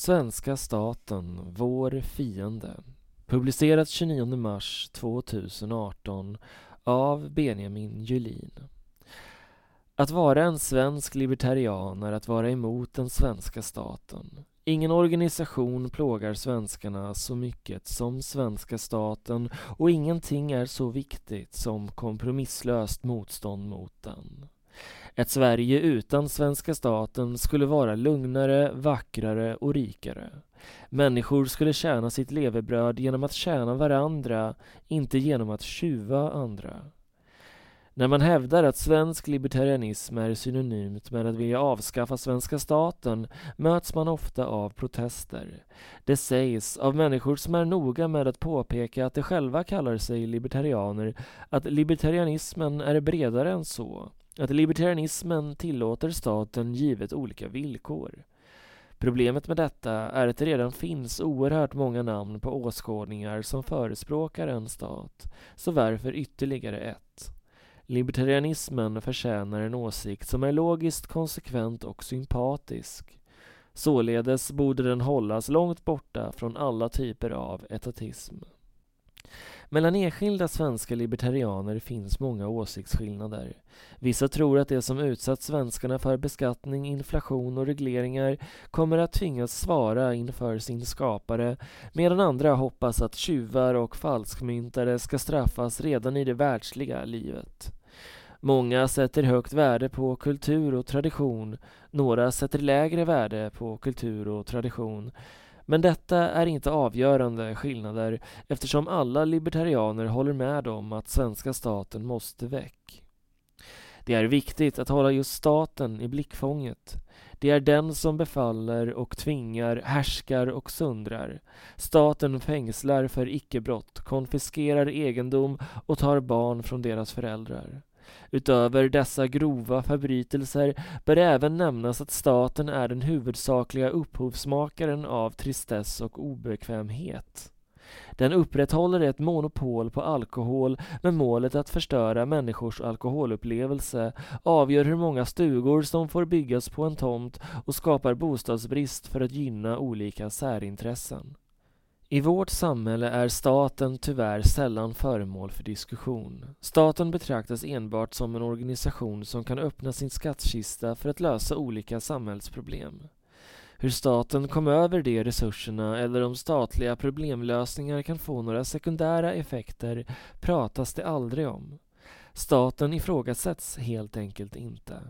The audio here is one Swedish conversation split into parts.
Svenska staten, vår fiende. Publicerat 29 mars 2018 av Benjamin Julin. Att vara en svensk libertarian är att vara emot den svenska staten. Ingen organisation plågar svenskarna så mycket som svenska staten och ingenting är så viktigt som kompromisslöst motstånd mot den. Ett Sverige utan svenska staten skulle vara lugnare, vackrare och rikare. Människor skulle tjäna sitt levebröd genom att tjäna varandra, inte genom att tjuva andra. När man hävdar att svensk libertarianism är synonymt med att vilja avskaffa svenska staten möts man ofta av protester. Det sägs av människor som är noga med att påpeka att de själva kallar sig libertarianer att libertarianismen är bredare än så att libertarianismen tillåter staten givet olika villkor. Problemet med detta är att det redan finns oerhört många namn på åskådningar som förespråkar en stat, så varför ytterligare ett? Libertarianismen förtjänar en åsikt som är logiskt konsekvent och sympatisk. Således borde den hållas långt borta från alla typer av etatism. Mellan enskilda svenska libertarianer finns många åsiktsskillnader. Vissa tror att det som utsatt svenskarna för beskattning, inflation och regleringar kommer att tvingas svara inför sin skapare medan andra hoppas att tjuvar och falskmyntare ska straffas redan i det världsliga livet. Många sätter högt värde på kultur och tradition, några sätter lägre värde på kultur och tradition men detta är inte avgörande skillnader eftersom alla libertarianer håller med om att svenska staten måste väck. Det är viktigt att hålla just staten i blickfånget. Det är den som befaller och tvingar, härskar och sundrar. Staten fängslar för icke-brott, konfiskerar egendom och tar barn från deras föräldrar. Utöver dessa grova förbrytelser bör även nämnas att staten är den huvudsakliga upphovsmakaren av tristess och obekvämhet. Den upprätthåller ett monopol på alkohol med målet att förstöra människors alkoholupplevelse, avgör hur många stugor som får byggas på en tomt och skapar bostadsbrist för att gynna olika särintressen. I vårt samhälle är staten tyvärr sällan föremål för diskussion. Staten betraktas enbart som en organisation som kan öppna sin skattkista för att lösa olika samhällsproblem. Hur staten kom över de resurserna eller om statliga problemlösningar kan få några sekundära effekter pratas det aldrig om. Staten ifrågasätts helt enkelt inte.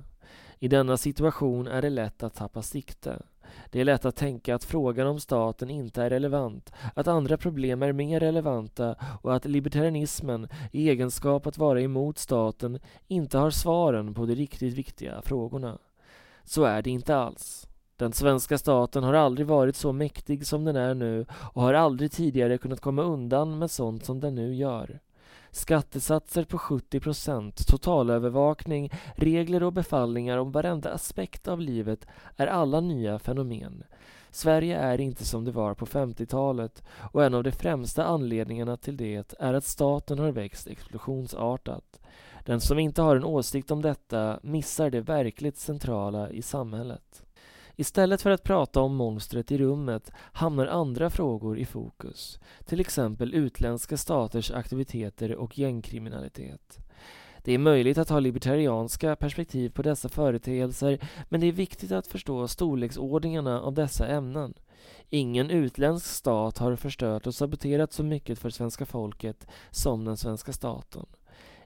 I denna situation är det lätt att tappa sikte. Det är lätt att tänka att frågan om staten inte är relevant, att andra problem är mer relevanta och att libertarianismen, i egenskap att vara emot staten, inte har svaren på de riktigt viktiga frågorna. Så är det inte alls. Den svenska staten har aldrig varit så mäktig som den är nu och har aldrig tidigare kunnat komma undan med sånt som den nu gör. Skattesatser på 70 procent, totalövervakning, regler och befallningar om varenda aspekt av livet är alla nya fenomen. Sverige är inte som det var på 50-talet och en av de främsta anledningarna till det är att staten har växt explosionsartat. Den som inte har en åsikt om detta missar det verkligt centrala i samhället. Istället för att prata om monstret i rummet hamnar andra frågor i fokus. Till exempel utländska staters aktiviteter och gängkriminalitet. Det är möjligt att ha libertarianska perspektiv på dessa företeelser men det är viktigt att förstå storleksordningarna av dessa ämnen. Ingen utländsk stat har förstört och saboterat så mycket för svenska folket som den svenska staten.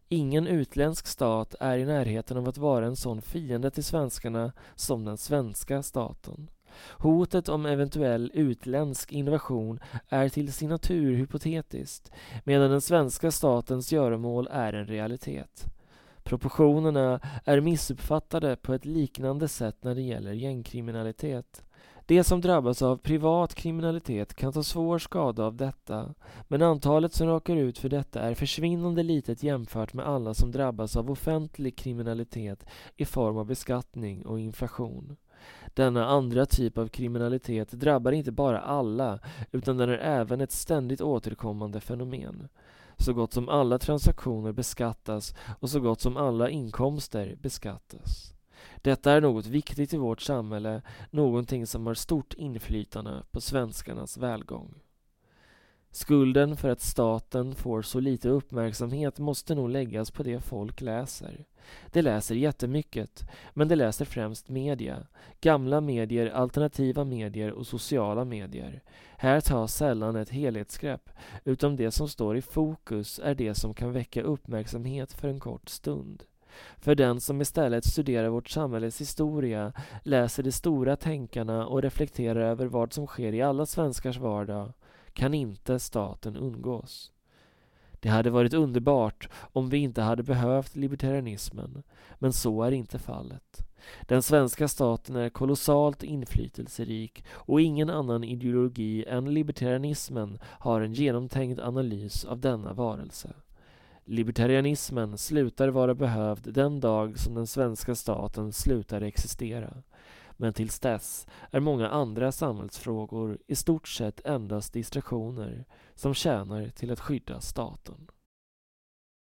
Ingen utländsk stat är i närheten av att vara en sån fiende till svenskarna som den svenska staten. Hotet om eventuell utländsk invasion är till sin natur hypotetiskt medan den svenska statens göromål är en realitet. Proportionerna är missuppfattade på ett liknande sätt när det gäller gängkriminalitet. De som drabbas av privat kriminalitet kan ta svår skada av detta, men antalet som råkar ut för detta är försvinnande litet jämfört med alla som drabbas av offentlig kriminalitet i form av beskattning och inflation. Denna andra typ av kriminalitet drabbar inte bara alla, utan den är även ett ständigt återkommande fenomen. Så gott som alla transaktioner beskattas och så gott som alla inkomster beskattas. Detta är något viktigt i vårt samhälle, någonting som har stort inflytande på svenskarnas välgång. Skulden för att staten får så lite uppmärksamhet måste nog läggas på det folk läser. Det läser jättemycket, men det läser främst media. Gamla medier, alternativa medier och sociala medier. Här tas sällan ett helhetsgrepp, utan det som står i fokus är det som kan väcka uppmärksamhet för en kort stund. För den som istället studerar vårt samhälles historia, läser de stora tänkarna och reflekterar över vad som sker i alla svenskars vardag, kan inte staten undgås. Det hade varit underbart om vi inte hade behövt libertarianismen, men så är inte fallet. Den svenska staten är kolossalt inflytelserik och ingen annan ideologi än libertarianismen har en genomtänkt analys av denna varelse. Libertarianismen slutar vara behövd den dag som den svenska staten slutar existera. Men tills dess är många andra samhällsfrågor i stort sett endast distraktioner som tjänar till att skydda staten.